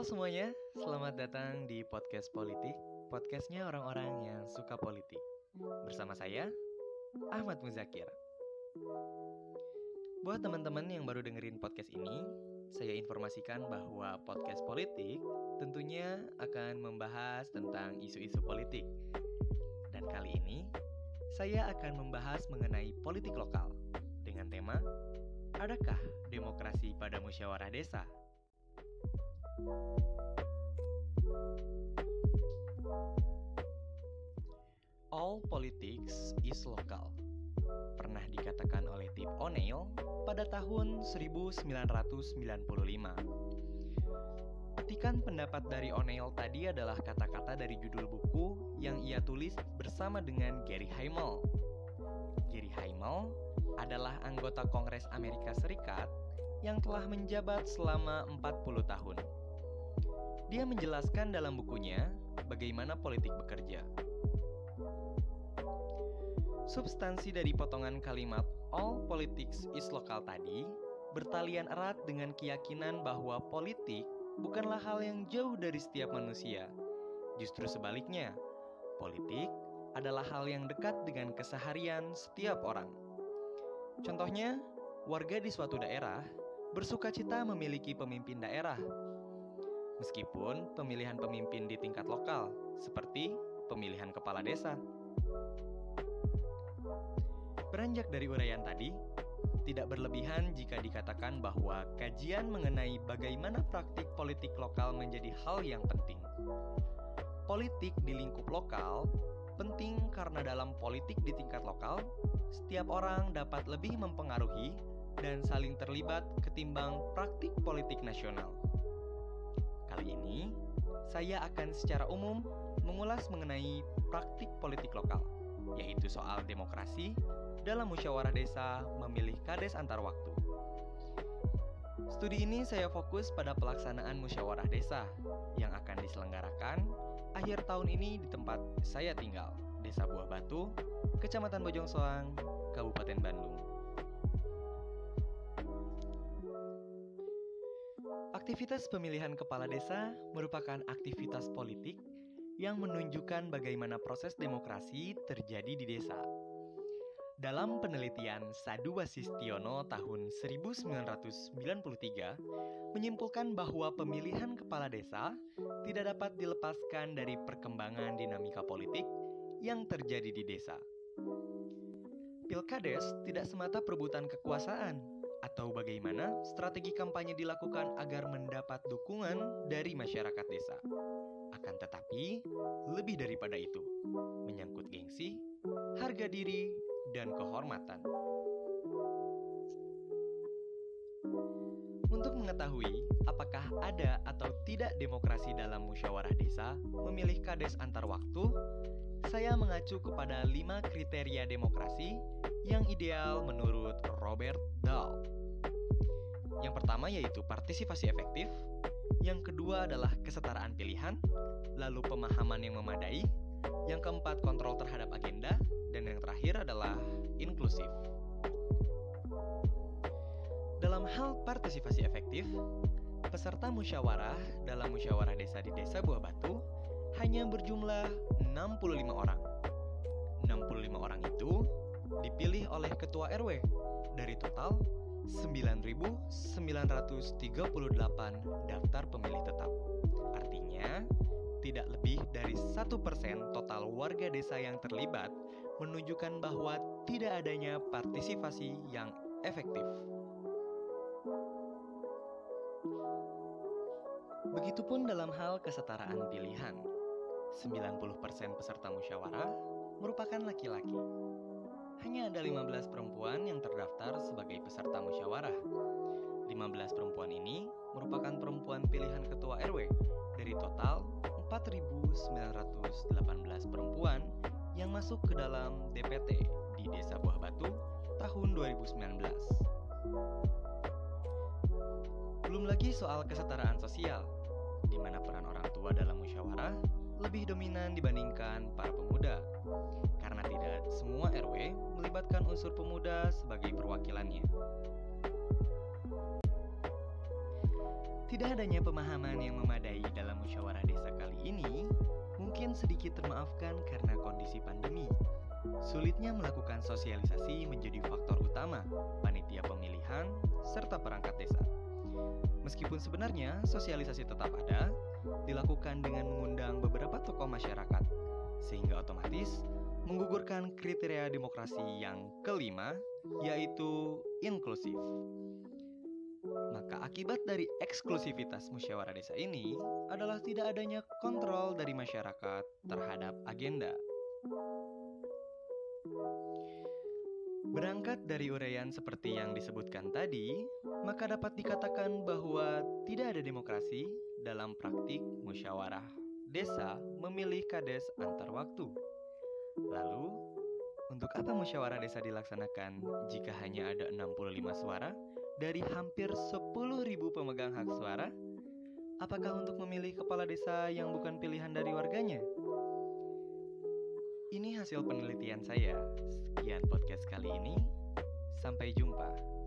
Halo semuanya, selamat datang di podcast politik, podcastnya orang-orang yang suka politik. Bersama saya, Ahmad Muzakir. Buat teman-teman yang baru dengerin podcast ini, saya informasikan bahwa podcast politik tentunya akan membahas tentang isu-isu politik. Dan kali ini, saya akan membahas mengenai politik lokal dengan tema Adakah demokrasi pada musyawarah desa? All politics is local. Pernah dikatakan oleh Tip O'Neill pada tahun 1995. Petikan pendapat dari O'Neill tadi adalah kata-kata dari judul buku yang ia tulis bersama dengan Gary Hamel. Gary Hamel adalah anggota Kongres Amerika Serikat yang telah menjabat selama 40 tahun. Dia menjelaskan dalam bukunya bagaimana politik bekerja. Substansi dari potongan kalimat all politics is local tadi bertalian erat dengan keyakinan bahwa politik bukanlah hal yang jauh dari setiap manusia. Justru sebaliknya, politik adalah hal yang dekat dengan keseharian setiap orang. Contohnya, warga di suatu daerah bersuka cita memiliki pemimpin daerah. Meskipun pemilihan pemimpin di tingkat lokal, seperti pemilihan kepala desa. Beranjak dari uraian tadi, tidak berlebihan jika dikatakan bahwa kajian mengenai bagaimana praktik politik lokal menjadi hal yang penting. Politik di lingkup lokal penting karena dalam politik di tingkat lokal, setiap orang dapat lebih mempengaruhi dan saling terlibat ketimbang praktik politik nasional. Kali ini, saya akan secara umum mengulas mengenai praktik politik lokal, yaitu soal demokrasi dalam musyawarah desa memilih kades antar waktu. Studi ini saya fokus pada pelaksanaan musyawarah desa yang akan diselenggarakan akhir tahun ini di tempat saya tinggal, Desa Buah Batu, Kecamatan Bojong Soang, Kabupaten Bandung. Aktivitas pemilihan kepala desa merupakan aktivitas politik yang menunjukkan bagaimana proses demokrasi terjadi di desa. Dalam penelitian Sadu Wasistiono tahun 1993 menyimpulkan bahwa pemilihan kepala desa tidak dapat dilepaskan dari perkembangan dinamika politik yang terjadi di desa. Pilkades tidak semata perebutan kekuasaan atau bagaimana strategi kampanye dilakukan agar mendapat dukungan dari masyarakat desa. Akan tetapi, lebih daripada itu, menyangkut gengsi, harga diri, dan kehormatan. Untuk mengetahui apakah ada atau tidak demokrasi dalam musyawarah desa memilih kades antar waktu, saya mengacu kepada lima kriteria demokrasi yang ideal menurut Robert Dahl. Yang pertama yaitu partisipasi efektif, yang kedua adalah kesetaraan pilihan, lalu pemahaman yang memadai, yang keempat kontrol terhadap agenda, dan yang terakhir adalah inklusif. Dalam hal partisipasi efektif, peserta musyawarah dalam musyawarah desa di Desa Buah Batu hanya berjumlah 65 orang. 65 orang itu dipilih oleh ketua RW dari total 9.938 daftar pemilih tetap. Artinya, tidak lebih dari satu persen total warga desa yang terlibat menunjukkan bahwa tidak adanya partisipasi yang efektif. Begitupun dalam hal kesetaraan pilihan. 90% peserta musyawarah merupakan laki-laki. Hanya ada 15 perempuan yang terdaftar sebagai peserta musyawarah. 15 perempuan ini merupakan perempuan pilihan ketua RW dari total 4.918 perempuan yang masuk ke dalam DPT di Desa Buah Batu tahun 2019. Belum lagi soal kesetaraan sosial, di mana peran orang tua dalam musyawarah lebih dominan dibandingkan para pemuda, karena tidak semua RW melibatkan unsur pemuda sebagai perwakilannya. Tidak adanya pemahaman yang memadai dalam musyawarah desa kali ini mungkin sedikit termaafkan karena kondisi pandemi. Sulitnya melakukan sosialisasi menjadi faktor utama panitia pemilihan serta perangkat desa. Meskipun sebenarnya sosialisasi tetap ada, dilakukan dengan mengundang masyarakat, sehingga otomatis menggugurkan kriteria demokrasi yang kelima, yaitu inklusif. Maka akibat dari eksklusivitas musyawarah desa ini adalah tidak adanya kontrol dari masyarakat terhadap agenda. Berangkat dari uraian seperti yang disebutkan tadi, maka dapat dikatakan bahwa tidak ada demokrasi dalam praktik musyawarah desa memilih kades antar waktu. Lalu, untuk apa musyawarah desa dilaksanakan jika hanya ada 65 suara dari hampir 10.000 pemegang hak suara? Apakah untuk memilih kepala desa yang bukan pilihan dari warganya? Ini hasil penelitian saya. Sekian podcast kali ini. Sampai jumpa.